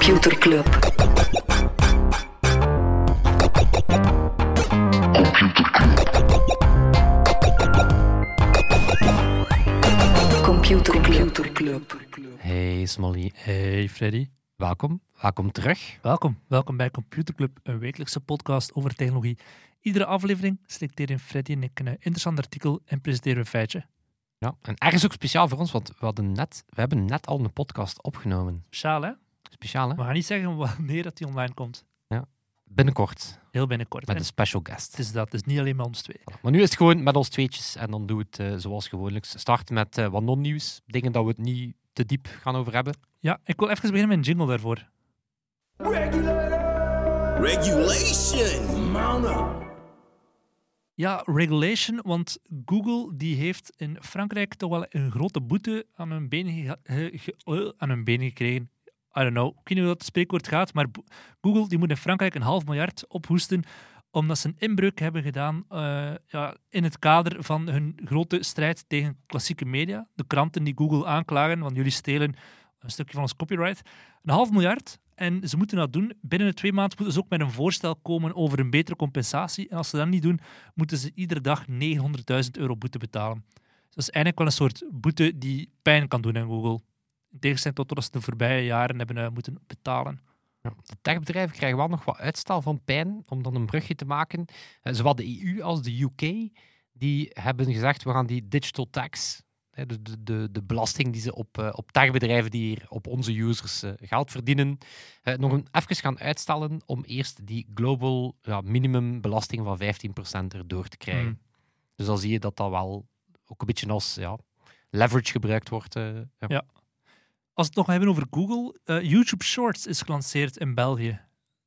Computer Club. Computer Club. Hey Smolly, Hey Freddy, welkom. Welkom terug. welkom. Welkom bij Computer Club, een wekelijkse podcast over technologie. Iedere aflevering selecteren Freddy en ik een interessant artikel en presenteren we een feitje. Ja, en ergens ook speciaal voor ons, want we, hadden net, we hebben net al een podcast opgenomen. Speciaal hè? Speciaal, hè? We gaan niet zeggen wanneer dat die online komt. Binnenkort, Heel binnenkort. met En een special guest. het is dat, het is niet alleen met ons twee. Voilà. Maar nu is het gewoon met ons tweetjes en dan doen we het eh, zoals gewoonlijk. Starten met eh, wat non-nieuws, dingen dat we het niet te diep gaan over hebben. Ja, ik wil even beginnen met een jingle daarvoor. Regulation. Up. Ja, regulation, want Google die heeft in Frankrijk toch wel een grote boete aan hun benen, ge- ge- ge- eh, aan hun benen gekregen. Ik weet niet hoe dat spreekwoord gaat, maar Google die moet in Frankrijk een half miljard ophoesten omdat ze een inbreuk hebben gedaan eh, ja, in het kader van hun grote strijd tegen klassieke media. De kranten die Google aanklagen, want jullie stelen een stukje van ons copyright. Een half miljard. En ze moeten dat doen. Binnen de twee maanden moeten ze ook met een voorstel komen over een betere compensatie. En als ze dat niet doen, moeten ze iedere dag 900.000 euro boete betalen. Dus dat is eigenlijk wel een soort boete die pijn kan doen aan Google. In tegenstelling tot wat ze de voorbije jaren hebben eh, moeten betalen. Ja, de techbedrijven krijgen wel nog wat uitstel van pijn, om dan een brugje te maken. Eh, zowel de EU als de UK, die hebben gezegd, we gaan die digital tax, de, de, de, de belasting die ze op, eh, op techbedrijven die hier op onze users geld verdienen, nog een, even gaan uitstellen om eerst die global ja, minimumbelasting van 15% erdoor te krijgen. Hmm. Dus dan zie je dat dat wel ook een beetje als ja, leverage gebruikt wordt. ja. Ja. Als we het nog hebben over Google, eh, YouTube Shorts is gelanceerd in België.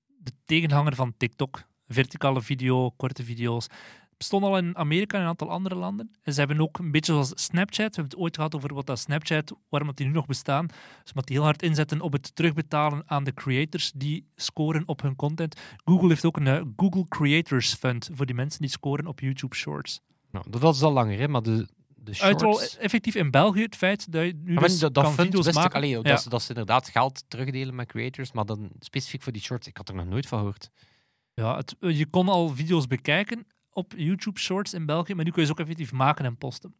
De tegenhanger van TikTok. Verticale video, korte video's. Het bestond al in Amerika en een aantal andere landen. En ze hebben ook een beetje zoals Snapchat. We hebben het ooit gehad over wat dat Snapchat, waarom dat die nu nog bestaan. Dus omdat die heel hard inzetten op het terugbetalen aan de creators die scoren op hun content. Google heeft ook een eh, Google Creators Fund voor die mensen die scoren op YouTube Shorts. Nou, dat is al langer, hè, maar de, de Uitrol shorts... effectief in België het feit dat je nu Ja, maar dus dat, dat kan fund video's wist ik, maken. allee, Ja. dat, ze, dat ze inderdaad geld terugdelen met creators, maar dan specifiek voor die shorts, ik had er nog nooit van gehoord. Ja, het, eh, je kon al video's bekijken op YouTube Shorts in België, maar nu kun je ze ook effectief maken en posten.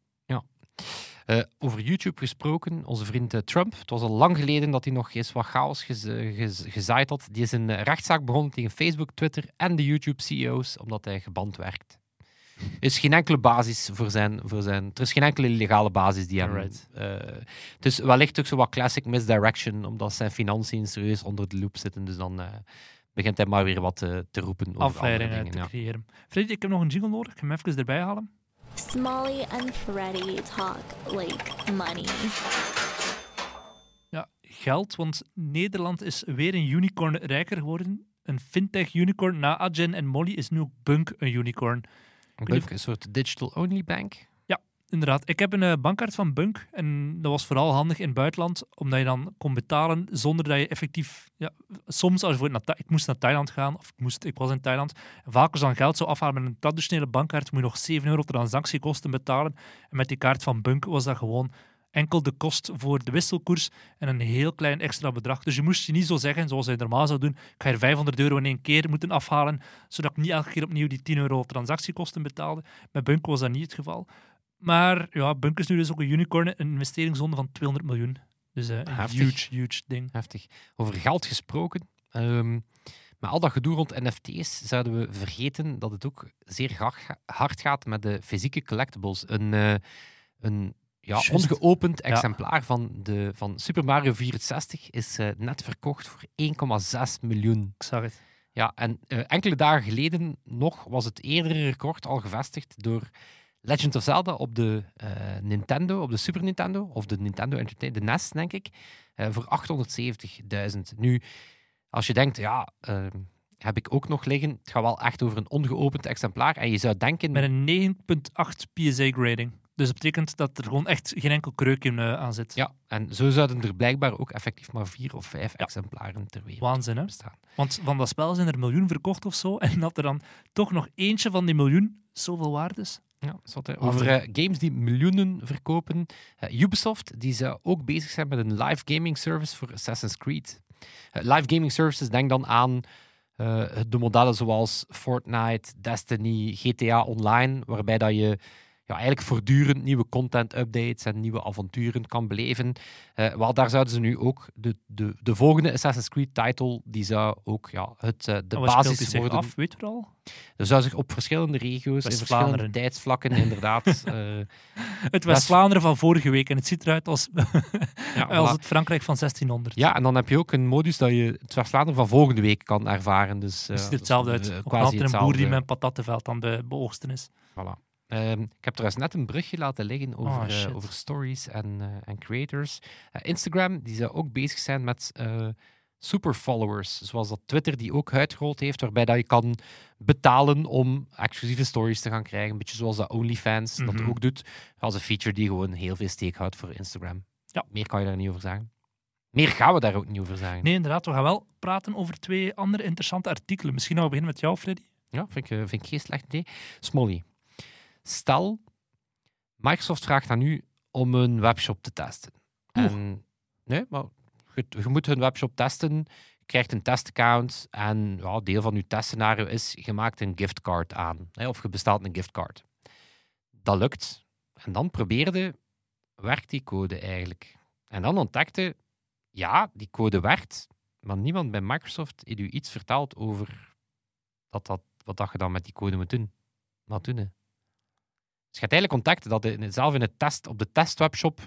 Eh, over YouTube gesproken, onze vriend eh, Trump, het was al lang geleden dat hij nog eens wat chaos gez, eh, gez- gezaaid had. Die is een eh, rechtszaak begonnen tegen Facebook, Twitter en de YouTube-CEO's, omdat hij geband werkt. Er is geen enkele basis voor zijn, voor zijn... Er is geen enkele legale basis die hem... Alright. eh, het is wellicht ook zo wat classic misdirection, omdat zijn financiën serieus onder de loep zitten. Dus dan eh, begint hij maar weer wat eh, te roepen over andere Afleidingen dingen. te ja. creëren. Freddy, ik heb nog een jingle nodig. Ik ga hem even erbij halen. Smalley and Freddy talk like money. Ja, geld, want Nederland is weer een unicorn rijker geworden. Een fintech-unicorn. Na Adyen en Molly is nu ook Bunk een unicorn. Een soort digital-only bank. Inderdaad, ik heb een eh, bankkaart van Bunk en dat was vooral handig in het buitenland, omdat je dan kon betalen zonder dat je effectief... Ja, soms, als je voor naar, ik moest naar Thailand gaan, of ik, moest, ik was in Thailand, en vaak als je dan geld zou afhalen met een traditionele bankkaart, moet je nog 7 euro transactiekosten betalen. En met die kaart van Bunk was dat gewoon enkel de kost voor de wisselkoers en een heel klein extra bedrag. Dus je moest je niet zo zeggen, zoals je normaal zou doen, ik ga hier 500 euro in één keer moeten afhalen, zodat ik niet elke keer opnieuw die 10 euro transactiekosten betaalde. Met Bunk was dat niet het geval. Maar ja, Bunk is nu dus ook een unicorn, een investeringsronde van 200 miljoen. Dus eh, een Heftig. huge, huge ding. Heftig. Over geld gesproken. ehm met al dat gedoe rond NFT's zouden we vergeten dat het ook zeer hard gaat met de fysieke collectibles. Een, eh, een ja, ongeopend exemplaar van, de, van Super Mario 64 is eh, net verkocht voor 1,6 miljoen. Ik zag het. Ja, en eh, enkele dagen geleden nog was het eerdere record al gevestigd door Legend of Zelda op de eh, Nintendo, op de Super Nintendo, of de Nintendo Entertainment, de NES, denk ik, voor 870.000. Nu, als je denkt, ja, eh, heb ik ook nog liggen, het gaat wel echt over een ongeopend exemplaar, en je zou denken... Met een 9.8 PSA grading. Dus dat betekent dat er gewoon echt geen enkel kreuk in eh, aan zit. Ja, en zo zouden er blijkbaar ook effectief maar vier of vijf exemplaren ter wereld Waanzin, hè? bestaan. Want van dat spel zijn er miljoen verkocht of zo. En dat er dan toch nog eentje van die miljoen zoveel waard is. Ja, zot. Waanzin. Over eh, games die miljoenen verkopen. Eh, Ubisoft die zou ook bezig zijn met een live gaming service voor Assassin's Creed. Eh, live gaming services, denk dan aan eh, de modellen zoals Fortnite, Destiny, GTA Online, waarbij dat je ja, eigenlijk voortdurend nieuwe content-updates en nieuwe avonturen kan beleven. Eh wel, daar zouden ze nu ook de, de, de volgende Assassin's Creed-title, die zou ook ja, het, eh, de basis worden. af, weet je al? Er zou zich op verschillende regio's, in verschillende tijdsvlakken, inderdaad. eh, Het West-Vlaanderen van vorige week en het ziet eruit als, ja, als voilà. het Frankrijk van 1600. Ja, en dan heb je ook een modus dat je het West-Vlaanderen van volgende week kan ervaren. Dus, Het ziet hetzelfde uit. quasi een boer die met een patattenveld aan de beoogsten is. Voilà. Ehm, ik heb trouwens net een brugje laten liggen over, Oh, eh, shit. over stories en, eh, en creators. Eh, Instagram die zou ook bezig zijn met eh super followers, zoals dat Twitter die ook uitgerold heeft, waarbij dat je kan betalen om exclusieve stories te gaan krijgen. Een beetje zoals dat OnlyFans dat Mhm. ook doet. Als een feature die gewoon heel veel steek houdt voor Instagram. Ja. Meer kan je daar niet over zeggen. Meer gaan we daar ook niet over zeggen. Nee, inderdaad. We gaan wel praten over twee andere interessante artikelen. Misschien gaan we beginnen met jou, Freddy. Ja, vind ik, eh, vind ik geen slecht idee. Smolly. Stel, Microsoft vraagt aan u om een webshop te testen. En, nee, maar je, je moet hun webshop testen. Je krijgt een testaccount. En ja, deel van je testscenario is, je maakt een giftcard aan. Hè, of je bestelt een giftcard. Dat lukt. En dan probeerde, werkt die code eigenlijk? En dan ontdekte, ja, die code werkt. Maar niemand bij Microsoft heeft u iets verteld over dat dat, wat dat je dan met die code moet doen. Wat doen? hè? Dus je hebt eigenlijk ontdekt dat je zelf in het test, op de testwebshop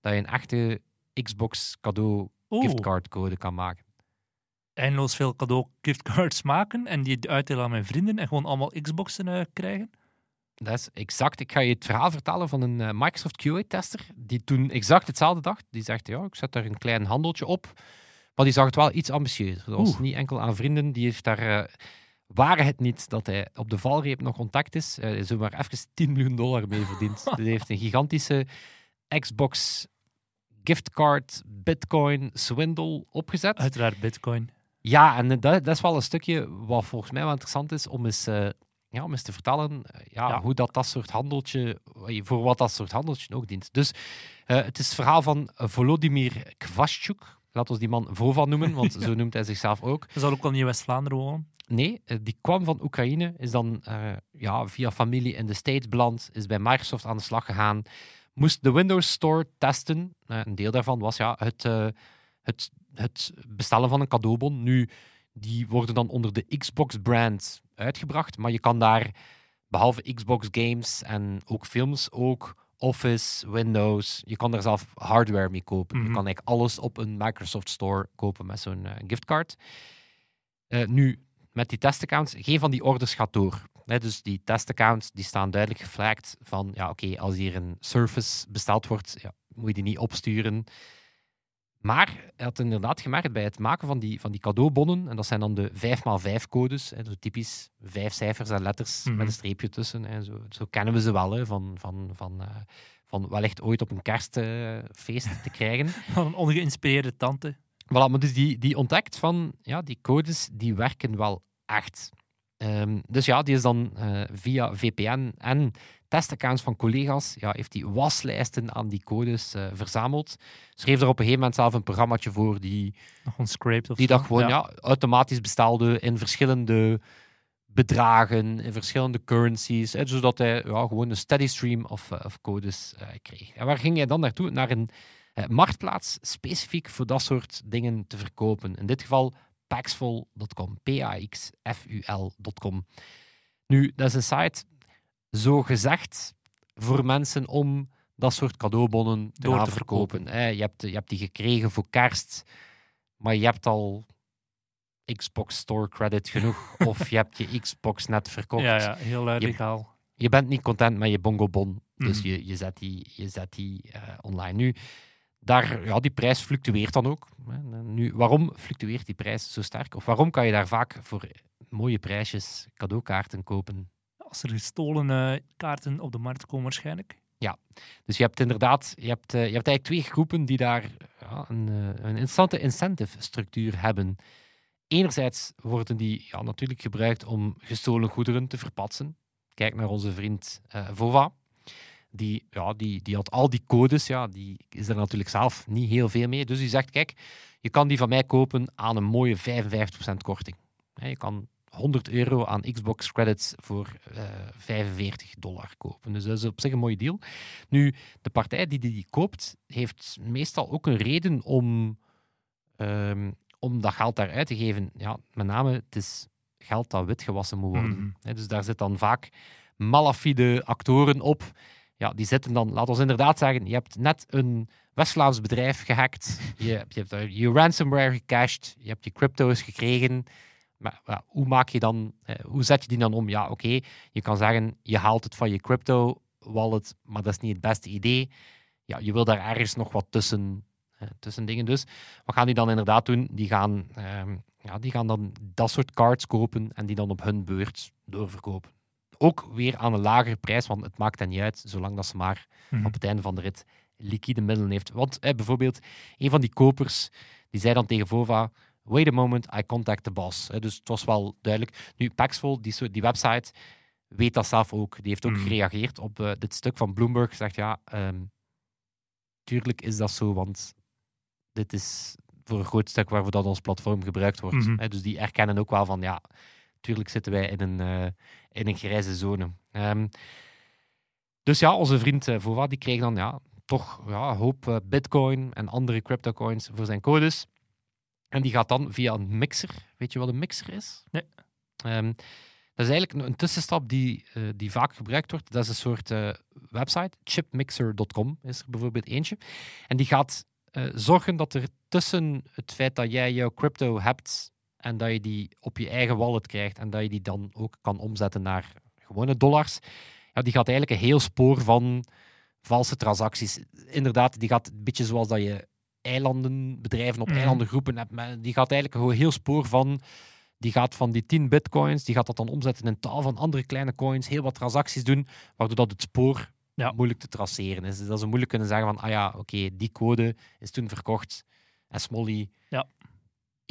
dat je een echte Xbox cadeau giftcard code kan maken. eindeloos veel cadeau giftcards maken en die uitdelen aan mijn vrienden en gewoon allemaal Xboxen eh, krijgen. Dat is exact. Ik ga je het verhaal vertellen van een eh, Microsoft QA-tester die toen exact hetzelfde dacht. Die zegt, ja, ik zet daar een klein handeltje op. Maar die zag het wel iets ambitieuzer. Dat was Oeh. niet enkel aan vrienden. Die heeft daar... eh waren het niet dat hij op de valreep nog contact is, is er maar even 10 miljoen dollar mee verdiend. dus hij heeft een gigantische Xbox giftcard, bitcoin, swindle opgezet. Uiteraard bitcoin. Ja, en dat, dat is wel een stukje wat volgens mij wel interessant is om eens, eh, ja, om eens te vertellen eh, ja, Ja. hoe dat, dat soort handeltje, voor wat dat soort handeltje ook dient. Dus het is het verhaal van Volodymyr Kvashchuk. Laat ons die man Vova noemen, want zo noemt hij zichzelf ook. Hij zal ook wel niet in West-Vlaanderen wonen. Nee, eh, die kwam van Oekraïne, is dan eh, ja, via familie in de States beland, is bij Microsoft aan de slag gegaan, moest de Windows Store testen. Eh, een deel daarvan was ja, het, het, het bestellen van een cadeaubon. Nu, die worden dan onder de Xbox-brand uitgebracht, maar je kan daar, behalve Xbox games en ook films, ook Office, Windows, je kan daar zelf hardware mee kopen. Mhm. Je kan eigenlijk alles op een Microsoft Store kopen met zo'n giftcard. Nu, met die testaccounts, geen van die orders gaat door. Dus die testaccounts die staan duidelijk geflagd van, ja oké, als hier een Surface besteld wordt, ja, moet je die niet opsturen. Maar hij had inderdaad gemerkt bij het maken van die, van die cadeaubonnen, en dat zijn dan de 5x5 codes, hè, zo typisch vijf cijfers en letters Mhm. met een streepje tussen. Hè, zo, zo kennen we ze wel, hè, van, van, van, eh, van wellicht ooit op een kerstfeest te krijgen. Van een ongeïnspireerde tante. Voilà, maar dus die, die ontdekt van, ja, die codes, die werken wel echt. Ehm, dus ja, die is dan eh, via VPN en testaccounts van collega's, ja, heeft die waslijsten aan die codes eh, verzameld. Schreef er op een gegeven moment zelf een programmaatje voor die, Nog die dat gewoon ja. automatisch bestelde in verschillende bedragen, in verschillende currencies, hè, zodat hij ja, gewoon een steady stream of, eh, of codes kreeg. En waar ging hij dan naartoe? Naar een marktplaats specifiek voor dat soort dingen te verkopen. In dit geval paxful.com, P-A-X-F-U-L.com. Nu, dat is een site, zo gezegd, voor mensen om dat soort cadeaubonnen te Door te verkopen. Je, hebt, je hebt die gekregen voor kerst, maar je hebt al Xbox Store credit genoeg, of je hebt je Xbox net verkocht. Ja, ja, heel uh, Je- legaal. Je bent niet content met je bongo-bon, dus Mhm. je, je zet die, je zet die eh, online. Nu, daar, ja, die prijs fluctueert dan ook. Nu, waarom fluctueert die prijs zo sterk? Of waarom kan je daar vaak voor mooie prijsjes cadeaukaarten kopen? Als er gestolen eh, kaarten op de markt komen waarschijnlijk. Dus je hebt inderdaad, je hebt, eh, je hebt eigenlijk twee groepen die daar ja, een, eh, een interessante incentive structuur hebben. Enerzijds worden die ja, natuurlijk gebruikt om gestolen goederen te verpatsen. Kijk naar onze vriend Vova. Die, ja, die, die had al die codes, ja, die is er natuurlijk zelf niet heel veel mee. Dus die zegt, kijk, je kan die van mij kopen aan een mooie 55% korting. Je kan 100 euro aan Xbox credits voor eh 45 dollar kopen. Dus dat is op zich een mooie deal. Nu, de partij die die koopt, heeft meestal ook een reden om, ehm, om dat geld daar uit te geven. Ja, met name, het is geld dat witgewassen moet worden. Mhm. Dus daar zitten dan vaak malafide actoren op. Ja, die zitten dan, laten we inderdaad zeggen, je hebt net een West-Vlaams bedrijf gehackt, je, hebt- je hebt je ransomware gecached, je hebt je crypto's gekregen. Maar hoe maak je dan, eh, hoe zet je die dan om? Ja, oké, je kan zeggen, je haalt het van je crypto wallet, maar dat is niet het beste idee. Ja, je wil daar ergens nog wat tussen, eh, tussen dingen. Dus wat gaan die dan inderdaad doen? Die gaan, ehm, ja, die gaan dan dat soort cards kopen en die dan op hun beurt doorverkopen. Ook weer aan een lagere prijs, want het maakt hen niet uit, zolang dat ze maar Mhm. op het einde van de rit liquide middelen heeft. Want eh, bijvoorbeeld, een van die kopers, die zei dan tegen Vova, wait a moment, I contact the boss. Dus het was wel duidelijk. Nu, Paxful, die, die website, weet dat zelf ook. Die heeft ook Mhm. gereageerd op eh, dit stuk van Bloomberg. Zegt, ja, ehm, tuurlijk is dat zo, want dit is voor een groot stuk waarvoor dat ons platform gebruikt wordt. Mhm. Dus die erkennen ook wel van, ja, tuurlijk zitten wij in een, eh, in een grijze zone. Ehm, dus ja, onze vriend eh, Vova, die kreeg dan ja, toch ja, een hoop eh, bitcoin en andere cryptocoins voor zijn codes. En die gaat dan via een mixer. Weet je wat een mixer is? Nee. Ehm, dat is eigenlijk een, tussenstap die, die vaak gebruikt wordt. Dat is een soort website. Chipmixer.com is er bijvoorbeeld eentje. En die gaat zorgen dat er tussen het feit dat jij jouw crypto hebt en dat je die op je eigen wallet krijgt en dat je die dan ook kan omzetten naar gewone dollars, ja, die gaat eigenlijk een heel spoor van valse transacties. Inderdaad, die gaat een beetje zoals dat je eilanden, bedrijven op Mhm. eilandengroepen hebt, maar die gaat eigenlijk een heel spoor van die gaat van die 10 bitcoins, die gaat dat dan omzetten in tal van andere kleine coins, heel wat transacties doen, waardoor dat het spoor Ja. moeilijk te traceren is. Dus dat ze moeilijk kunnen zeggen van, ah ja, oké, die code is toen verkocht en Smolly Ja.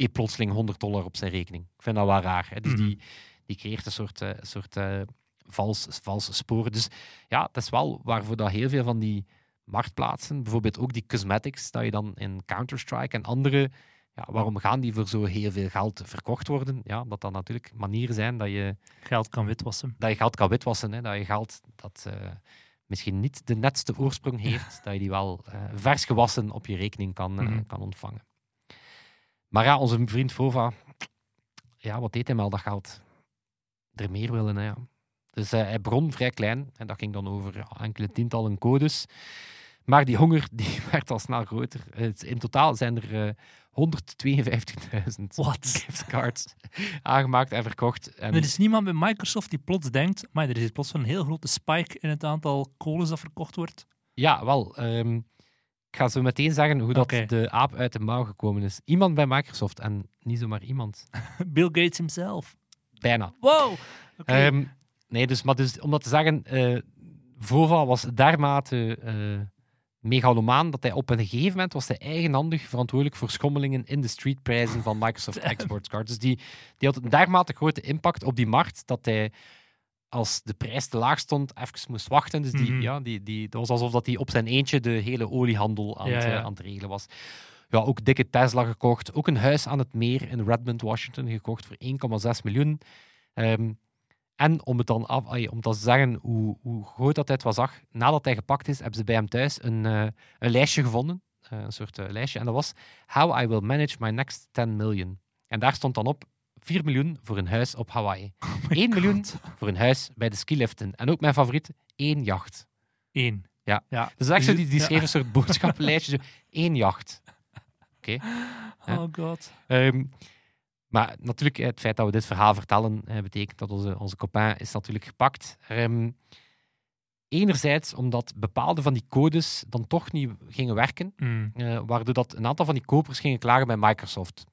Heeft plotseling 100 dollar op zijn rekening. Ik vind dat wel raar. Hè? Dus Mhm. die, die creëert een soort, eh, soort eh, vals, valse sporen. Dus ja, dat is wel waarvoor dat heel veel van die marktplaatsen, bijvoorbeeld ook die cosmetics, dat je dan in Counter-Strike en andere, ja, waarom gaan die voor zo heel veel geld verkocht worden? Ja, dat dat natuurlijk manieren zijn dat je, Geld kan witwassen. dat je geld kan witwassen, hè? dat je geld dat eh, misschien niet de netste oorsprong heeft, dat je die wel vers gewassen op je rekening kan, Mhm. kan ontvangen. Maar ja, onze vriend Vova, ja, wat deed hij met al dat geld? Er meer willen, hè, ja. Dus eh, hij begon vrij klein en dat ging dan over ja, enkele tientallen codes. Maar die honger die werd al snel groter. In totaal zijn er eh 152.000 Wat? giftcards aangemaakt en verkocht. En Er is niemand bij Microsoft die plots denkt, maar er is plots een heel grote spike in het aantal codes dat verkocht wordt. Ja, wel. ehm, ik ga zo meteen zeggen hoe dat de aap uit de mouw gekomen is. Iemand bij Microsoft en niet zomaar iemand. Bill Gates himself. Bijna. Wow! Ehm, nee, dus, maar dus, om dat te zeggen, eh Vova was dermate eh megalomaan dat hij op een gegeven moment was hij eigenhandig verantwoordelijk voor schommelingen in de streetprijzen van Microsoft Export Cards. Dus die, die had een dermate grote impact op die markt dat hij als de prijs te laag stond, even moest wachten. Dus die, Mhm. ja, die, die, dat was alsof dat hij op zijn eentje de hele oliehandel aan, Ja, eh, aan het regelen was. Ja, ook dikke Tesla gekocht. Ook een huis aan het meer in Redmond, Washington gekocht voor 1,6 miljoen. Ehm, en om het dan af, om te zeggen hoe, hoe groot dat hij het was zag, nadat hij gepakt is, hebben ze bij hem thuis een, eh, een lijstje gevonden. Eh, een soort lijstje. En dat was How I Will Manage My Next 10 Million. En daar stond dan op 4 miljoen voor een huis op Hawaii. 1 miljoen voor een huis bij de skiliften. En ook mijn favoriet, één jacht. Eén. Ja. ja. Dus echt zo, die, die schreef een soort boodschappenlijstje. Één jacht. Ja. Oh god. Ehm, maar natuurlijk, het feit dat we dit verhaal vertellen, eh, betekent dat onze, onze copain is natuurlijk gepakt. Ehm, enerzijds omdat bepaalde van die codes dan toch niet gingen werken, Mm. eh, waardoor dat een aantal van die kopers gingen klagen bij Microsoft.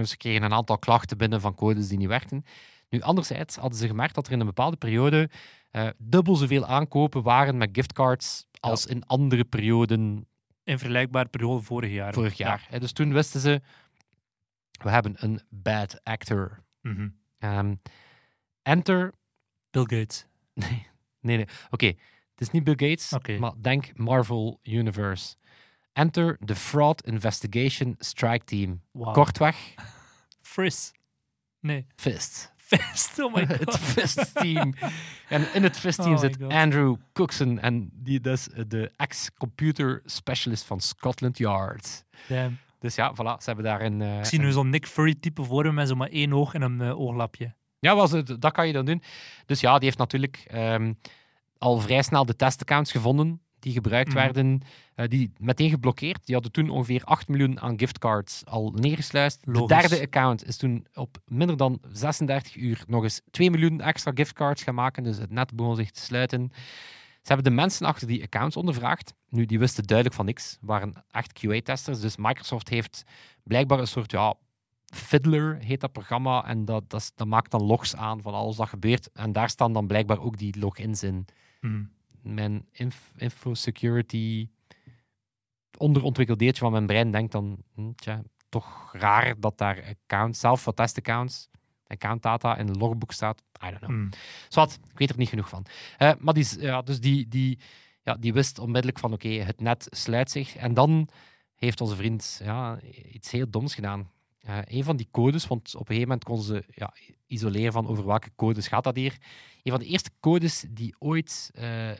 Dus ze kregen een aantal klachten binnen van codes die niet werkten. Nu, anderzijds hadden ze gemerkt dat er in een bepaalde periode eh, dubbel zoveel aankopen waren met giftcards als in andere perioden In vergelijkbare periode vorig jaar. vorig jaar. Dus toen wisten ze, we hebben een bad actor. Mhm. Ehm, enter, Bill Gates. nee, nee, nee. Oké, het Het is niet Bill Gates, maar denk Marvel Universe. Enter the Fraud Investigation Strike Team. Kortweg, Friss. Nee. FIST. Fist. Oh my het god. FIST-team. En in het FIST-team Oh zit God. Andrew Cookson. En die is de ex-computer specialist van Scotland Yard. Damn. Dus ja, voilà, ze hebben daar een... eh, Ik zie nu zo'n Nick Fury type voor hem met zo maar één oog en een eh, ooglapje. Ja, was het, dat kan je dan doen. Dus ja, die heeft natuurlijk ehm, al vrij snel de testaccounts gevonden die gebruikt Mhm. werden, eh, die meteen geblokkeerd. Die hadden toen ongeveer 8 miljoen aan giftcards al neergesluist. De derde account is toen op minder dan 36 uur nog eens 2 miljoen extra giftcards gaan maken. Dus het net begon zich te sluiten. Ze hebben de mensen achter die accounts ondervraagd. Nu, die wisten duidelijk van niks. waren echt QA-testers. Dus Microsoft heeft blijkbaar een soort ja, Fiddler heet dat programma. En dat, dat, maakt dan logs aan van alles dat gebeurt. En daar staan dan blijkbaar ook die logins in. Hm. Mijn inf, infosecurity onderontwikkeld deeltje van mijn brein denkt dan, hm, tja, toch raar dat daar accounts, zelf voor testaccounts, accountdata in een logboek staat. I don't know. Hm. Zwat, ik weet er niet genoeg van. Eh, maar die, ja, dus die, die, ja, die wist onmiddellijk van oké, het net sluit zich. En dan heeft onze vriend ja, iets heel doms gedaan. Eh, een van die codes, want op een gegeven moment kon ze ja, isoleren van over welke codes gaat dat hier. Een van de eerste codes die ooit eh,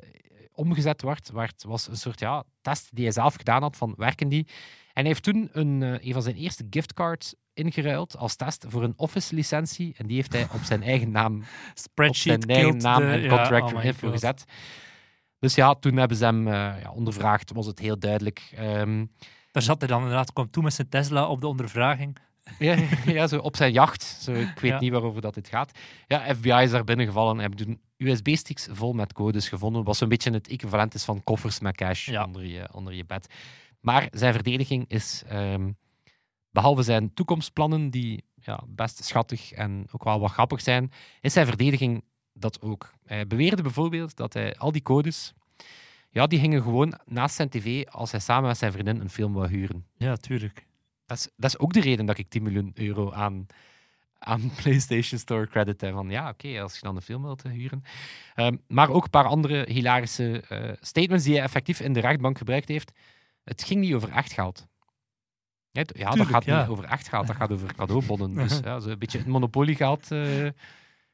omgezet werd, werd, was een soort ja, test die hij zelf gedaan had van werken die. En hij heeft toen een, eh, een van zijn eerste giftcards ingeruild als test voor een Office-licentie. En die heeft hij op zijn eigen naam op Spreadsheet zijn eigen naam de- en ja, contractor oh gezet. Dus ja, toen hebben ze hem eh, ja, ondervraagd, was het heel duidelijk. Ehm, Daar zat hij dan inderdaad, kwam toe met zijn Tesla op de ondervraging. ja, ja, zo op zijn jacht. Zo, ik weet Ja. niet waarover dat dit gaat. Ja, FBI is daar binnengevallen en hebben USB-sticks vol met codes gevonden. Wat zo'n beetje het equivalent is van koffers met cash Ja. onder, je, onder je bed. Maar zijn verdediging is, ehm, behalve zijn toekomstplannen, die ja, best schattig en ook wel wat grappig zijn, is zijn verdediging dat ook. Hij beweerde bijvoorbeeld dat hij al die codes, ja, die gingen gewoon naast zijn tv als hij samen met zijn vriendin een film wou huren. Ja, tuurlijk. Dat is, dat is ook de reden dat ik 10 miljoen euro aan, aan PlayStation Store credit heb. Van ja, oké, als je dan een film wilt eh, huren. Ehm, maar ook een paar andere hilarische eh, statements die hij effectief in de rechtbank gebruikt heeft. Het ging niet over echt geld. Ja, dat Tuurlijk, gaat ja. niet over echt geld, dat gaat over cadeaubonnen. Dus ja, zo een beetje het monopoliegeld. eh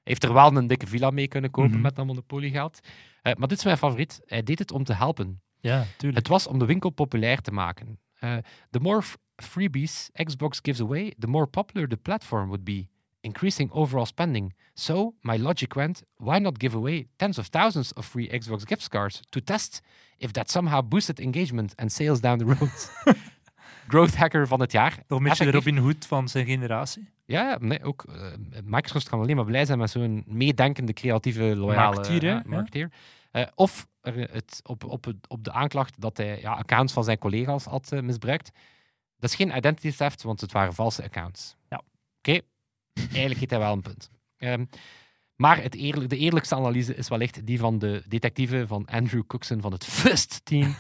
heeft er wel een dikke villa mee kunnen kopen Mhm. met dat monopoliegeld. Eh, maar dit is mijn favoriet. Hij deed het om te helpen. Ja, tuurlijk. Het was om de winkel populair te maken. Eh, the more freebies Xbox gives away, the more popular the platform would be, increasing overall spending. So, my logic went, why not give away tens of thousands of free Xbox gift cards to test if that somehow boosted engagement and sales down the road? Growth hacker van het jaar. Een beetje de. Robin Hood van zijn generatie. Ja, nee, ook eh, Microsoft kan alleen maar blij zijn met zo'n meedenkende, creatieve, loyale Marketeer. Eh, of het, op, op, op de aanklacht dat hij ja, accounts van zijn collega's had eh, misbruikt. Dat is geen identity theft, want het waren valse accounts. Ja. Oké, eigenlijk heeft hij wel een punt. Ehm, maar het eerlijk, de eerlijkste analyse is wellicht die van de detectieve van Andrew Cookson van het FIST-team.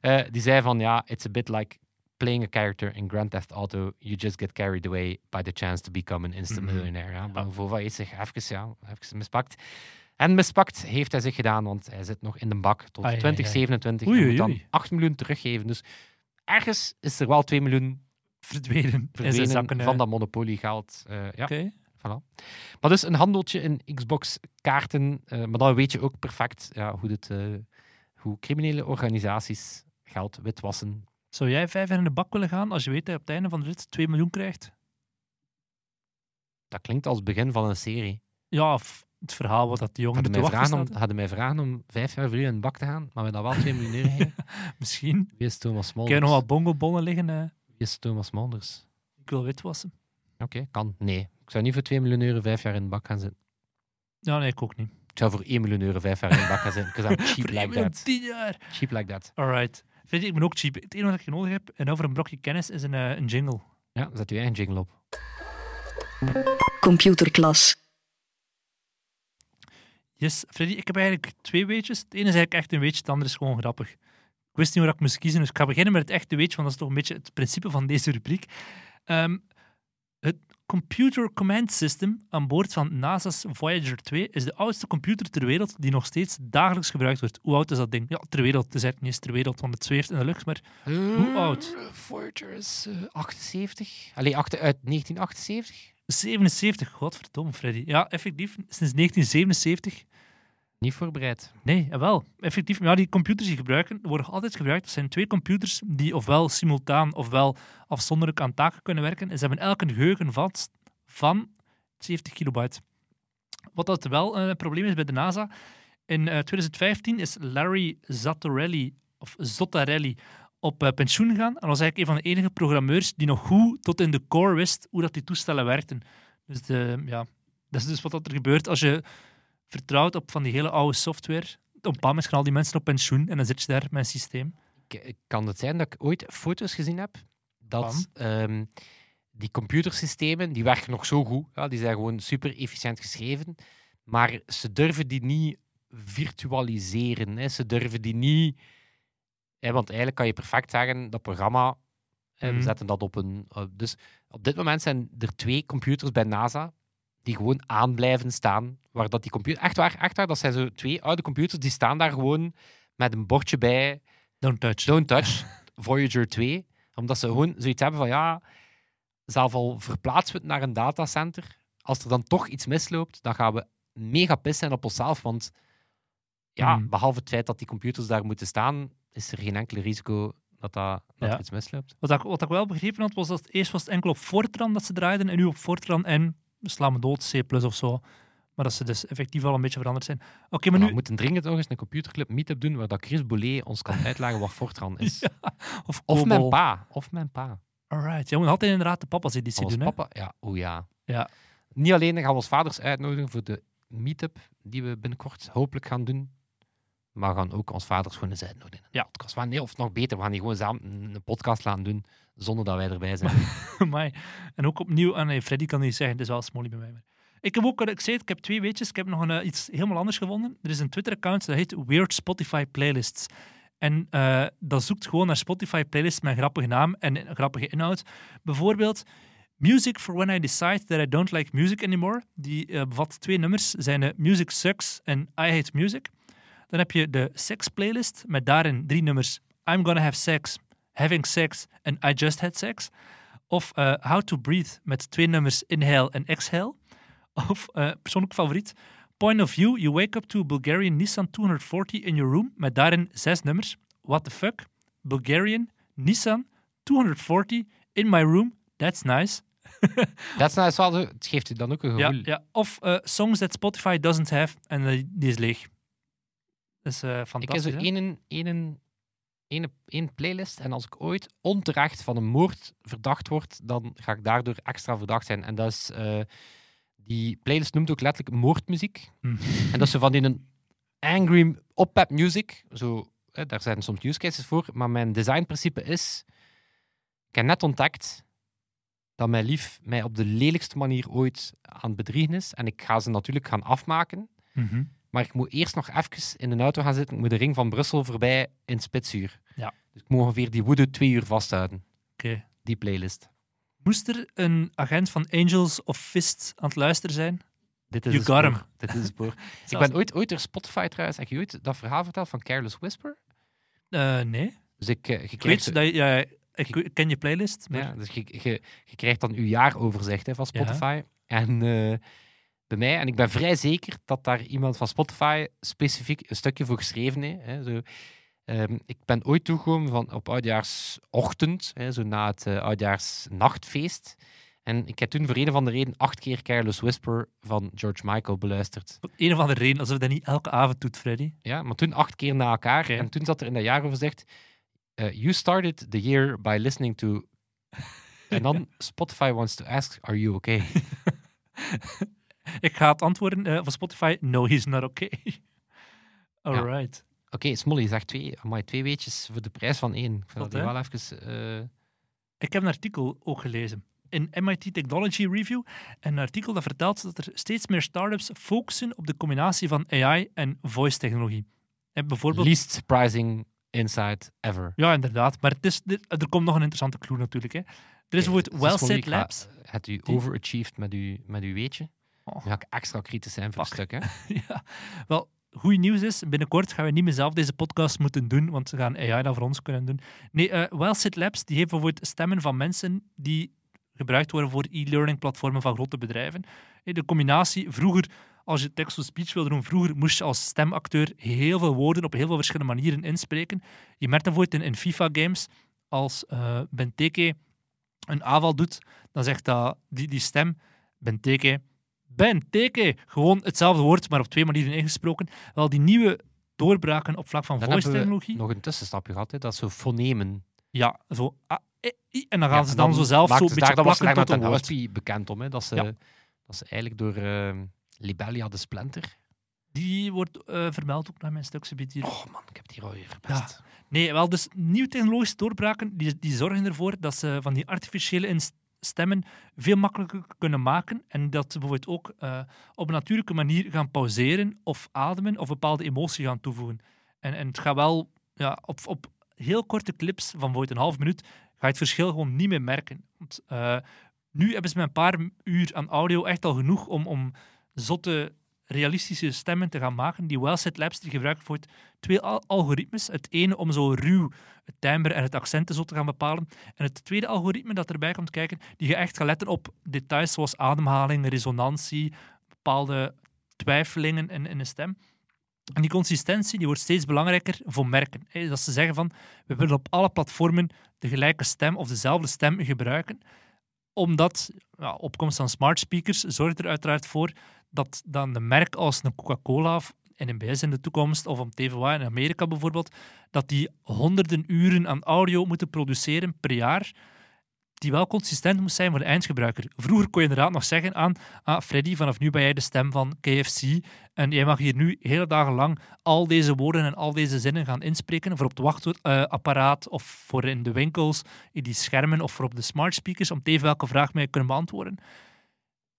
Eh, die zei van, ja, it's a bit like playing a character in Grand Theft Auto. You just get carried away by the chance to become an instant Mhm. millionaire. Ja, maar Vova heeft zich even, ja, even mispakt. En mispakt heeft hij zich gedaan, want hij zit nog in de bak tot Ai, ai, ai. 2027. Oei, en moet dan oei. 8 miljoen teruggeven. Dus ergens is er wel 2 miljoen Verdwenen zakken. van dat monopoliegeld. Eh ja, Oké. voilà. Maar dus een handeltje in Xbox-kaarten. eh, maar dan weet je ook perfect ja, hoe, dit, eh, hoe criminele organisaties geld witwassen. Zou jij vijf jaar in de bak willen gaan als je weet dat je op het einde van de rit 2 miljoen krijgt? Dat klinkt als het begin van een serie. Ja, of het verhaal wat dat de jongen Hadden vragen om, hadden mij vragen om vijf jaar voor u in de bak te gaan, maar we dat wel 2 miljoen euro geven. Misschien. Wie is Thomas Ik heb Smolders? nog wat bongobonnen liggen. eh. Wie is Thomas Smolders? ik wil witwassen. Oké, kan. Nee. Ik zou niet voor 2 miljoen euro vijf jaar in de bak gaan zitten. Ja, nee, ik ook niet. Ik zou voor 1 miljoen euro vijf jaar in de bak gaan zitten. Because I'm cheap like that. tien jaar. Cheap like that. Alright. Vind je, ik ben ook cheap. Het enige wat ik nodig heb en over een brokje kennis is een, eh, een jingle. Ja, zet uw eigen jingle op. Computerklas. Yes, Freddy, ik heb eigenlijk twee weetjes. Het ene is eigenlijk echt een weetje, het andere is gewoon grappig. Ik wist niet waar ik moest kiezen, dus ik ga beginnen met het echte weetje, want dat is toch een beetje het principe van deze rubriek. Ehm, het Computer Command System aan boord van NASA's Voyager 2 is de oudste computer ter wereld die nog steeds dagelijks gebruikt wordt. Hoe oud is dat ding? Ja, ter wereld. Het is eigenlijk niet eens ter wereld, want het zweeft in de lucht. Maar Hoe oud? Eh, Voyager is eh, 78. Allee, acht- uit 1978. 77, godverdomme, Freddy. Ja, effectief, sinds 1977. Niet voorbereid. Nee, jawel. Effectief, ja, die computers die gebruiken, worden altijd gebruikt. Dat zijn twee computers die ofwel simultaan ofwel afzonderlijk aan taken kunnen werken. En ze hebben elk een geheugen vast van 70 kilobyte. Wat dat wel een probleem is bij de NASA. In eh, 2015 is Larry Zattarelli, of Zottarelli op eh, pensioen gegaan. En was eigenlijk een van de enige programmeurs die nog goed tot in de core wist hoe dat die toestellen werkten. Dus de, ja, dat is dus wat er gebeurt als je vertrouwt op van die hele oude software. Op een bepaald moment gaan al die mensen op pensioen en dan zit je daar met een systeem. K- Kan het zijn dat ik ooit foto's gezien heb dat ehm, die computersystemen, die werken nog zo goed. Ja, die zijn gewoon super efficiënt geschreven. Maar ze durven die niet virtualiseren. Hè. Ze durven die niet... Hè, want eigenlijk kan je perfect zeggen, dat programma, hè, we Mhm. zetten dat op een... eh, dus op dit moment zijn er twee computers bij NASA die gewoon aan blijven staan. Waar dat die computer... Echt waar, echt waar, dat zijn zo twee oude computers, die staan daar gewoon met een bordje bij... Don't touch. Don't Touch, Voyager 2. Omdat ze gewoon zoiets hebben van ja, zelf al verplaatsen we het naar een datacenter. Als er dan toch iets misloopt, dan gaan we mega pis zijn op onszelf. Want ja, Mhm. behalve het feit dat die computers daar moeten staan, is er geen enkel risico dat, dat, dat Ja. iets misloopt. Wat ik, wat ik wel begrepen had, was dat het eerst was het enkel op Fortran dat ze draaiden en nu op Fortran en sla me dood, C++ of zo. Maar dat ze dus effectief al een beetje veranderd zijn. Oké, maar Maar nu... we moeten dringend nog eens een computerclub meetup doen waar dat Chris Boulet ons kan uitleggen wat Fortran is. Of, Of mijn pa. Of mijn pa. Alright. Je moet altijd inderdaad de papa's editie doen, hè? papa, ja, oh ja. Ja. Niet alleen gaan we ons vaders uitnodigen voor de meetup die we binnenkort hopelijk gaan doen, maar we gaan ook ons vaders gewoon eens uitnodigen. in de Ja. Podcast. Gaan- Nee, of nog beter, we gaan die gewoon samen een podcast laten doen zonder dat wij erbij zijn. Amai. En ook opnieuw, ah nee, Freddy kan niet zeggen, het is wel smolly bij mij. maar- Ik heb ook, ik zei het, ik heb twee weetjes. Ik heb nog een, eh, iets helemaal anders gevonden. Er is een Twitter-account dat heet Weird Spotify Playlists. En eh, dat zoekt gewoon naar Spotify playlists met een grappige naam en een grappige inhoud. Bijvoorbeeld Music for When I Decide That I Don't Like Music Anymore. Die eh, bevat twee nummers, zijn Music Sucks en I Hate Music. Dan heb je de Sex Playlist met daarin drie nummers. I'm Gonna Have Sex, Having Sex en I Just Had Sex. Of eh, How to Breathe met twee nummers Inhale en Exhale. Of eh, persoonlijk favoriet Point of View, You Wake Up to a Bulgarian Nissan 240 in Your Room met daarin zes nummers. What the fuck? Bulgarian Nissan 240 in my room. That's nice. Dat is nou zo, het geeft u dan ook een Ja, gevoel. ja. Of eh, Songs that Spotify doesn't have en die is leeg. Is eh, Ik heb fantastisch. zo één, één, één, één playlist en als ik ooit onterecht van een moord verdacht word, dan ga ik daardoor extra verdacht zijn. En dat is, eh, die playlist noemt ook letterlijk moordmuziek. Hm. En dat is zo van die een angry oppep music. Zo, hè, daar zijn soms use cases voor. Maar mijn designprincipe is... Ik heb net ontdekt dat mijn lief mij op de lelijkste manier ooit aan het bedriegen is. En ik ga ze natuurlijk gaan afmaken. Mhm. Maar ik moet eerst nog even in de auto gaan zitten. Ik moet de ring van Brussel voorbij in Spitsuur. Ja. Dus ik moet ongeveer die woede twee uur vasthouden. Oké. Die playlist. Moest er een agent van Angels of Fist aan het luisteren zijn? Dit is You got him. Dit is het spoor. ik ben ooit, ooit door Spotify trouwens... Heb je ooit dat verhaal verteld van Careless Whisper? Eh, nee. Dus ik, eh, Ik weet dat je, ja, ik, ken je playlist. Maar... Ja, dus je, je, je krijgt dan je jaaroverzicht hè, van Spotify. En eh, bij mij, en ik ben vrij zeker dat daar iemand van Spotify specifiek een stukje voor geschreven heeft. Hè, zo. Ehm, ik ben ooit toegekomen van op oudjaarsochtend, hè, zo na het eh, oudjaarsnachtfeest. En ik heb toen voor een of andere reden acht keer Careless Whisper van George Michael beluisterd. Een of andere reden, alsof je dat niet elke avond doet, Freddy. Ja, maar toen acht keer na elkaar. En toen zat er in dat jaaroverzicht... eh, you started the year by listening to... en dan Spotify wants to ask, are you okay? Ik ga het antwoorden eh, van Spotify. No, he's not okay. Alright. Oké, Smolly zegt twee, amai, twee weetjes voor de prijs van één. Ik vind dat wel even... eh, Ik heb een artikel ook gelezen in MIT Technology Review. Een artikel dat vertelt dat er steeds meer startups focussen op de combinatie van AI en voice technologie. En bijvoorbeeld least surprising insight ever. Ja, inderdaad. Maar het is, er komt nog een interessante clue natuurlijk. Hè. Er is bijvoorbeeld Het is voor Wellset Labs. Het u overachieved met uw, met uw weetje. Oh. Dan ga ik extra kritisch zijn voor Pak. het stuk. Hè? ja. Wel, goed nieuws is, binnenkort gaan we niet meer zelf deze podcast moeten doen, want ze gaan AI dat voor ons kunnen doen. Nee, eh Wellsit Labs die heeft bijvoorbeeld stemmen van mensen die gebruikt worden voor e-learning platformen van grote bedrijven. De combinatie, vroeger, als je text-to-speech wilde doen, vroeger moest je als stemacteur heel veel woorden op heel veel verschillende manieren inspreken. Je merkt bijvoorbeeld in, in FIFA-games, als eh Benteke een aanval doet, dan zegt dat, die, die stem, Benteke, Benteke, gewoon hetzelfde woord, maar op twee manieren ingesproken. Wel, die nieuwe doorbraken op vlak van Dan voice-technologie, nog een tussenstapje gehad. Hè? Dat is zo fonemen. ja, zo, ah, eh, i, en dan gaan Ja, ze dan, zo zelf zo een beetje daar, dat was plakken tot een en woord. Bekend om. Hè? Dat, ze, Ja. dat ze eigenlijk door eh, Libelia de Splinter... Die wordt eh, vermeld ook naar mijn hier. Oh man, ik heb het hier alweer verpest. Nee, wel, dus nieuwe technologische doorbraken die, die zorgen ervoor dat ze van die artificiële ins- stemmen veel makkelijker kunnen maken en dat ze bijvoorbeeld ook eh, op een natuurlijke manier gaan pauzeren of ademen of bepaalde emotie gaan toevoegen. En, en het gaat wel ja, op, op heel korte clips van bijvoorbeeld een half minuut ga je het verschil gewoon niet meer merken. Want, eh, nu hebben ze met een paar uur aan audio echt al genoeg om, om zotte realistische stemmen te gaan maken. Die Wellset Labs die gebruiken voor twee al- algoritmes. Het ene om zo ruw het timbre en het accent zo te gaan bepalen. En het tweede algoritme dat erbij komt kijken, die gaat echt gaan letten op details zoals ademhaling, resonantie, bepaalde twijfelingen in, in een stem. En die consistentie die wordt steeds belangrijker voor merken. Dat ze zeggen van, we willen op alle platformen de gelijke stem of dezelfde stem gebruiken. Omdat ja, opkomst van smart speakers zorgt er uiteraard voor dat dan een merk als een Coca-Cola of NMBS in de toekomst, of om TVA in Amerika bijvoorbeeld, dat die honderden uren aan audio moeten produceren per jaar, die wel consistent moet zijn voor de eindgebruiker. Vroeger kon je inderdaad nog zeggen aan ah, Freddy, vanaf nu ben jij de stem van KFC en jij mag hier nu hele dagen lang al deze woorden en al deze zinnen gaan inspreken voor op het wachtwoordapparaat of voor in de winkels, in die schermen of voor op de smart speakers, om tegen welke vraag mij kunnen beantwoorden.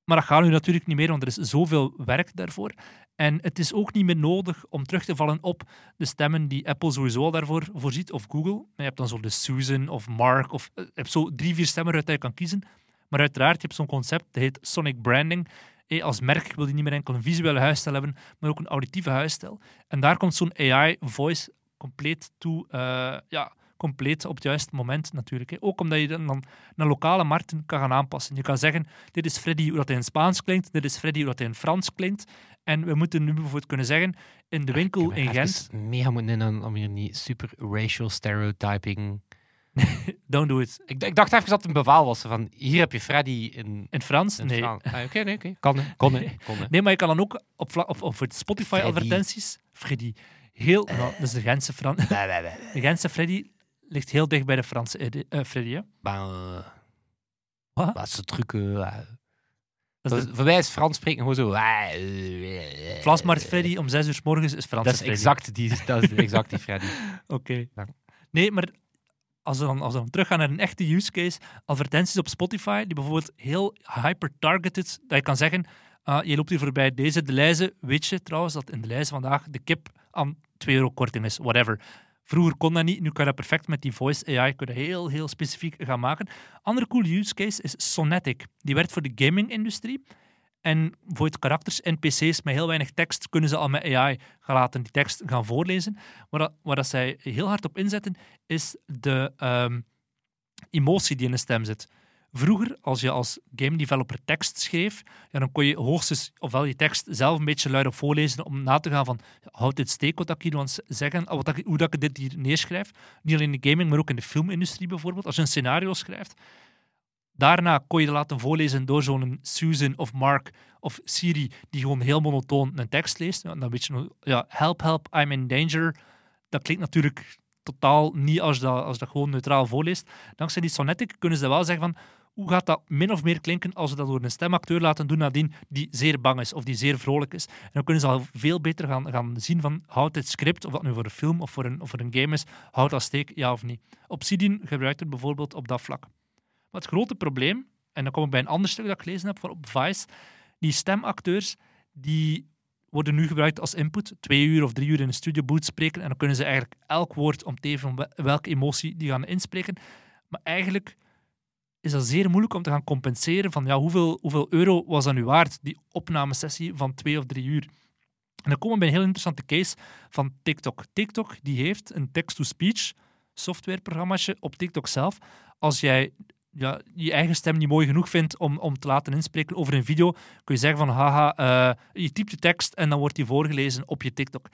Maar dat gaat nu natuurlijk niet meer, want er is zoveel werk daarvoor. En het is ook niet meer nodig om terug te vallen op de stemmen die Apple sowieso al daarvoor voorziet, of Google. Je hebt dan zo de Susan of Mark, of eh, je hebt zo drie, vier stemmen waaruit je kan kiezen. Maar uiteraard, je hebt zo'n concept, dat heet Sonic Branding. Eh, Als merk wil je niet meer enkel een visuele huisstijl hebben, maar ook een auditieve huisstijl. En daar komt zo'n AI-voice compleet toe, eh, ja, compleet op het juiste moment natuurlijk. hè. Ook omdat je dan, dan naar lokale markten kan gaan aanpassen. Je kan zeggen, dit is Freddy hoe dat hij in Spaans klinkt, dit is Freddy hoe dat hij in Frans klinkt. En we moeten nu bijvoorbeeld kunnen zeggen, in de winkel Ik in Gent, mega moeten in om hier niet super racial stereotyping... don't do it. Ik, ik dacht even dat het een bevel was. Van, hier heb je Freddy in... In Frans? in Nee. Ah, Oké, nee, oké. Kan, hè. kon. Nee, maar je kan dan ook op, op, op voor Spotify-advertenties, Freddy, heel... Nou, dat is de Gentse, Fran de Gentse Freddy ligt heel dicht bij de Franse Edi- eh, Freddy. Maar, eh, Wat? wat is de truc? eh, Dat is voor, mij is Frans spreken gewoon zo... eh, eh, Vlasmarkt Freddy om zes uur 's morgens is Franse Dat is Freddy. exact die, dat is exact die Freddy. Oké. Ja. Nee, maar als we, dan, als we dan teruggaan naar een echte use case, advertenties op Spotify, die bijvoorbeeld heel hyper-targeted, dat je kan zeggen, ah, je loopt hier voorbij deze de lijzen, weet je trouwens dat in de lijzen vandaag de kip aan 2 euro korting is, whatever. Vroeger kon dat niet, nu kan je dat perfect met die voice AI kun heel, heel specifiek gaan maken. Andere coole use case is Sonetic. Die werkt voor de gaming-industrie. En voor het karakters, NPC's met heel weinig tekst, kunnen ze al met AI gaan laten die tekst gaan voorlezen. Waar dat zij heel hard op inzetten, is de ehm, emotie die in de stem zit. Vroeger, als je als game developer tekst schreef, dan kon je hoogstens ofwel je tekst zelf een beetje luid op voorlezen om na te gaan van houdt dit steek wat ik hier het zeggen, wat dat, ik- hoe dat ik dit hier neerschrijf. Niet alleen in de gaming, maar ook in de filmindustrie bijvoorbeeld. Als je een scenario schrijft, Daarna kon je laten voorlezen door zo'n Susan of Mark of Siri, die gewoon heel monotoon een tekst leest. Ja, dan weet je, ja, help, help, I'm in danger. Dat klinkt natuurlijk totaal niet als dat, als dat gewoon neutraal voorleest. Dankzij die Sonetic kunnen ze wel zeggen van, hoe gaat dat min of meer klinken als we dat door een stemacteur laten doen nadien die zeer bang is of die zeer vrolijk is. En dan kunnen ze al veel beter gaan, gaan zien van, houdt dit script, of dat nu voor een film of voor een, of voor een game is, houdt dat steek, ja of niet. Obsidian gebruikt het bijvoorbeeld op dat vlak. Maar het grote probleem, en dan kom ik bij een ander stuk dat ik gelezen heb van op Vice, die stemacteurs, die worden nu gebruikt als input. Twee uur of drie uur in een studio booth spreken. En dan kunnen ze eigenlijk elk woord omteven van wel- welke emotie die gaan inspreken. Maar eigenlijk is dat zeer moeilijk om te gaan compenseren van ja, hoeveel, hoeveel euro was dat nu waard, die opnamesessie van twee of drie uur. En dan komen we bij een heel interessante case van TikTok. TikTok die heeft een text-to-speech softwareprogrammaatje op TikTok zelf. Als jij ja, je eigen stem niet mooi genoeg vindt om, om te laten inspreken over een video, kun je zeggen van haha, eh, je typt de tekst en dan wordt die voorgelezen op je TikTok.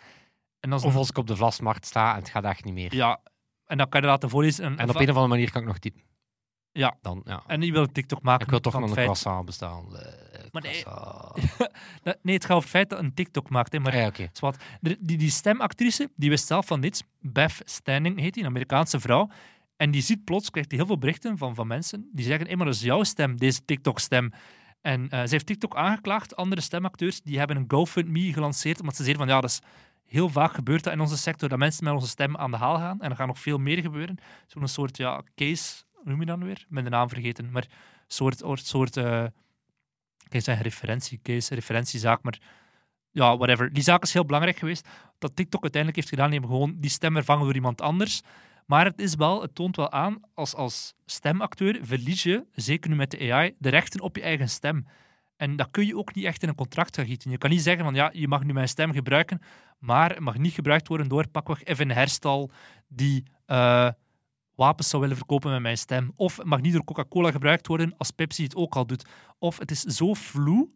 En, Of als ik op de vlasmarkt sta en het gaat echt niet meer. ja, en dan kan je laten voorlezen. En, En op een of andere manier kan ik nog typen. Ja. Dan, ja. en je wil TikTok maken. Ik wil toch nog feit- croissant bestaan. Maar nee. Nee, het gaat over het feit dat een TikTok maakt. Hè, maar Ah, ja. De- Die, die stemactrice, die wist zelf van niets. Beth Standing heet die, een Amerikaanse vrouw. En die ziet plots, krijgt die heel veel berichten van, van mensen die zeggen, hey, maar dat is jouw stem, deze TikTok-stem. En eh, ze heeft TikTok aangeklaagd. Andere stemacteurs die hebben een GoFundMe gelanceerd, omdat ze zeiden van, ja, dat is heel vaak gebeurt dat in onze sector, dat mensen met onze stem aan de haal gaan. En er gaat nog veel meer gebeuren. Zo'n soort ja, case, noem je dat nu weer? Ben de naam vergeten. Maar soort, soort, eh, ik zeggen referentiecase, referentiezaak, maar ja, whatever. Die zaak is heel belangrijk geweest. Dat TikTok uiteindelijk heeft gedaan, hebben gewoon die stem vervangen door iemand anders. Maar het, is wel, het toont wel aan, als, als stemacteur verlies je, zeker nu met de AI, de rechten op je eigen stem. En dat kun je ook niet echt in een contract gaan gieten. Je kan niet zeggen van ja, je mag nu mijn stem gebruiken, maar het mag niet gebruikt worden door pakweg even een herstal die eh, wapens zou willen verkopen met mijn stem. Of het mag niet door Coca-Cola gebruikt worden als Pepsi het ook al doet. Of het is zo vloe,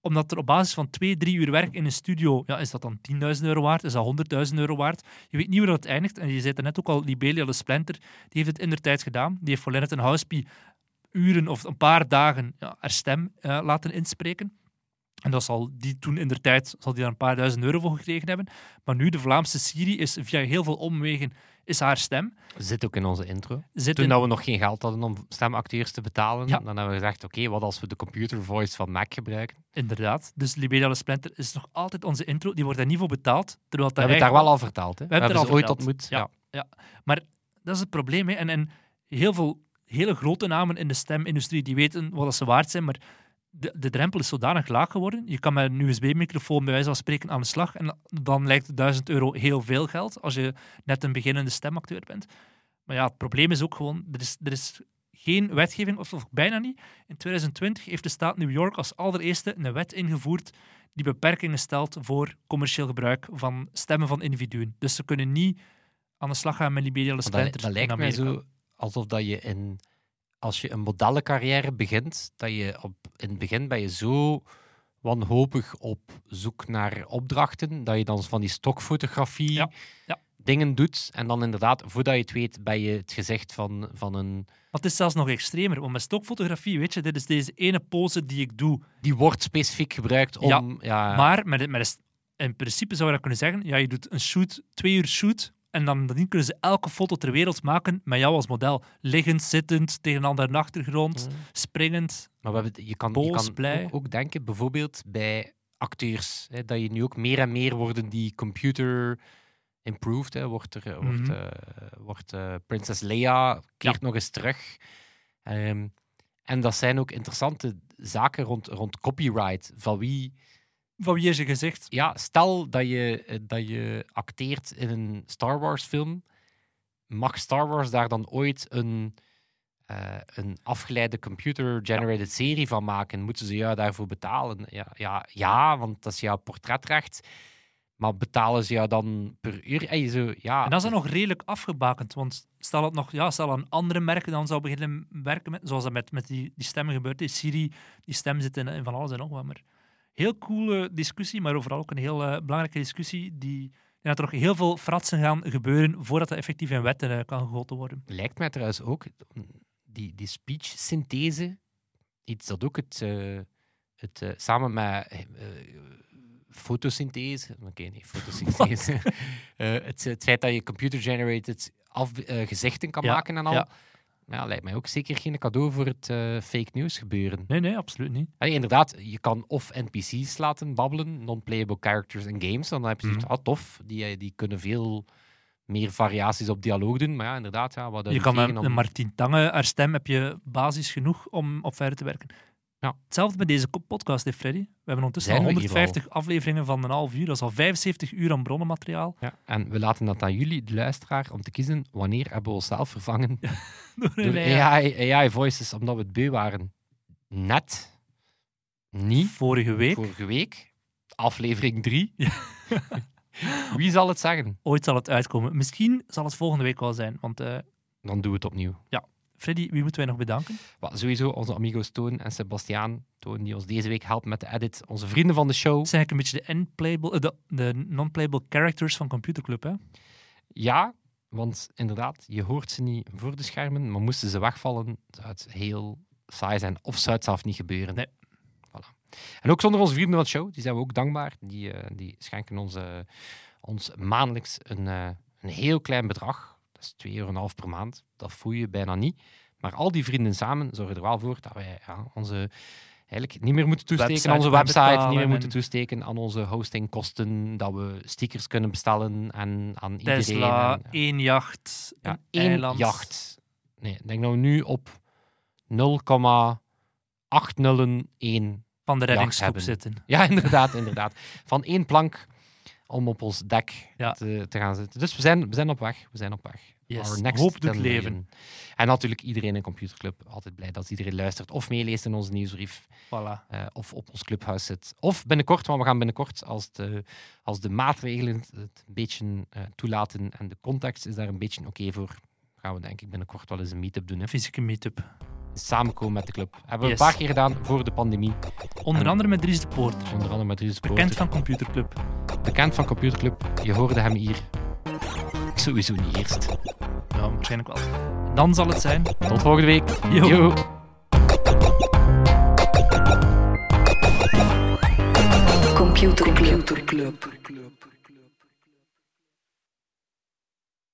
omdat er op basis van twee, drie uur werk in een studio, ja, is dat dan 10.000 euro waard? Is dat 100.000 euro waard? Je weet niet waar dat eindigt. En je zei net ook al, Libelia de Splinter, die heeft het in der tijd gedaan. Die heeft voor Lennart en Housepie uren of een paar dagen ja, haar stem eh, laten inspreken. En dat zal die toen in der tijd zal die daar een paar duizend euro voor gekregen hebben. Maar nu, de Vlaamse Siri is via heel veel omwegen is haar stem. Zit ook in onze intro. Zit Toen in, dat we nog geen geld hadden om stemacteurs te betalen, Ja. dan hebben we gezegd, oké, wat als we de computer voice van Mac gebruiken? Inderdaad. Dus Libelia de Splinter is nog altijd onze intro. Die wordt daar niet voor betaald. Terwijl We hebben het daar wel al verteld. Hè? We, hebben hebben het ooit ontmoet. Ja. Ja. Dat is het probleem. Hè. En, en heel veel hele grote namen in de stemindustrie die weten wat ze waard zijn, maar de, de drempel is zodanig laag geworden. Je kan met een USB-microfoon bij wijze van spreken aan de slag en dan lijkt 1000 euro heel veel geld als je net een beginnende stemacteur bent. Maar ja, het probleem is ook gewoon, er is, er is geen wetgeving, of, of bijna niet. In 2020 heeft de staat New York als allereerste een wet ingevoerd die beperkingen stelt voor commercieel gebruik van stemmen van individuen. Dus ze kunnen niet aan de slag gaan met de Maar dat, dat lijkt mij zo alsof dat je in, als je een modellencarrière begint, dat je op, in het begin ben je zo wanhopig op zoek naar opdrachten, dat je dan van die stokfotografie Ja, ja. dingen doet. En dan inderdaad, voordat je het weet, ben je het gezicht van, van een... Het is zelfs nog extremer. Want met stokfotografie, weet je, dit is deze ene pose die ik doe. Die wordt specifiek gebruikt om... Ja, Ja, Maar met, met in principe zou je dat kunnen zeggen. Ja, je doet een shoot, twee uur shoot. En dan kunnen ze elke foto ter wereld maken met jou als model. Liggend, zittend, tegen een andere achtergrond, Mm. springend. Maar we hebben, je kan, je kan. Ook, ook denken, bijvoorbeeld bij acteurs, hè, dat je nu ook meer en meer worden die computer improved. Hè, wordt er, eh, wordt, Mhm. eh, wordt eh, Princess Leia keert nog eens terug. Ehm, en dat zijn ook interessante zaken rond, rond copyright. Van wie, Van wie is je gezicht? ja, stel dat je, eh, dat je acteert in een Star Wars film, mag Star Wars daar dan ooit een, eh, een afgeleide computer-generated serie van maken? Moeten ze jou daarvoor betalen? Ja, ja, ja, want dat is jouw portretrecht. Maar betalen ze jou dan per uur? En je zo, ja, En dat is dan nog redelijk afgebakend. Want stel dat nog, ja, stel een andere merken dan zou beginnen werken met, zoals dat met, met die, die stemmen gebeurt. Die Siri, die stem zit in, in van alles en nog wat. Maar heel coole discussie, maar overal ook een heel eh, belangrijke discussie. Die, dat er nog heel veel fratsen gaan gebeuren voordat dat effectief in wetten eh, kan gegoten worden. Lijkt mij trouwens ook, die, die speech-synthese, iets dat ook het, eh, het samen met fotosynthese, oké, nee, fotosynthese, het, het feit dat je computer-generated af, gezichten kan Ja, maken en al, ja. Ja. lijkt mij ook zeker geen cadeau voor het eh, fake news gebeuren. Nee, nee, absoluut niet. Inderdaad, je kan of NPC's laten babbelen, non-playable characters in games, dan heb je zoiets, Mhm. ah, tof, die, eh, die kunnen veel meer variaties op dialoog doen, maar ja, inderdaad, ja, wat Je kan met een Martin Tange, haar stem heb je basis genoeg om op verder te werken. Ja. Hetzelfde met deze podcast, hè, Freddy. We hebben ondertussen al Zijn we hier 150 afleveringen van een half uur. Dat is al 75 uur aan bronnenmateriaal. Ja, en we laten dat aan jullie, de luisteraar, om te kiezen wanneer hebben we onszelf vervangen Door een door AI. AI, voices, omdat we het beu waren. Net niet Vorige week. vorige week, aflevering 3. Wie zal het zeggen? Ooit zal het uitkomen. Misschien zal het volgende week wel zijn. Want eh, Dan doen we het opnieuw. Freddy, wie moeten wij nog bedanken? Wat, sowieso onze amigos Toon en Sebastiaan. Toon die ons deze week helpt met de edit. Onze vrienden van de show. Het zijn eigenlijk een beetje de, eh, de, de non-playable characters van Computer Club. Hè? Ja, want inderdaad, je hoort ze niet voor de schermen, maar moesten ze wegvallen, zou het heel saai zijn. Of zou het zelf niet gebeuren. Nee. Voilà. En ook zonder onze vrienden van de show, die zijn we ook dankbaar. Die, eh, die schenken ons, ons maandelijks een, eh, een heel klein bedrag. Is 2,5 euro per maand. Dat voel je bijna niet. Maar al die vrienden samen zorgen er wel voor dat wij ja, onze eigenlijk niet meer moeten toesteken Website aan onze website, niet meer moeten en- toesteken aan onze hostingkosten, dat we stickers kunnen bestellen en aan iedereen. Tesla, één jacht, ja, een één eiland. jacht. Nee, ik denk we nu op 0,801. van de reddingsgroep zitten. Ja, inderdaad, inderdaad. Van één plank om op ons dek Ja. te, te gaan zitten. Dus we zijn, we zijn op weg. We zijn op weg. Yes. Our next Hoop doet 10 leven. En natuurlijk iedereen in Computerclub. Altijd blij dat iedereen luistert of meeleest in onze nieuwsbrief. Voilà. eh, of op ons clubhuis zit. Of binnenkort, want we gaan binnenkort, als de, als de maatregelen het een beetje eh, toelaten en de context is daar een beetje oké voor, gaan we denk ik binnenkort wel eens een meetup doen. Hè. Fysieke meetup. Samenkomen met de club. Hebben we Yes. een paar keer gedaan voor de pandemie. Onder En- andere met Dries de Poorter. Onder andere met Dries Bekend Poorter. van Computer Club. Bekend van Computerclub. Je hoorde hem hier. Sowieso niet eerst. Ja, waarschijnlijk wel. Dan zal het zijn. Tot volgende week. Yo. Yo. Computer Club.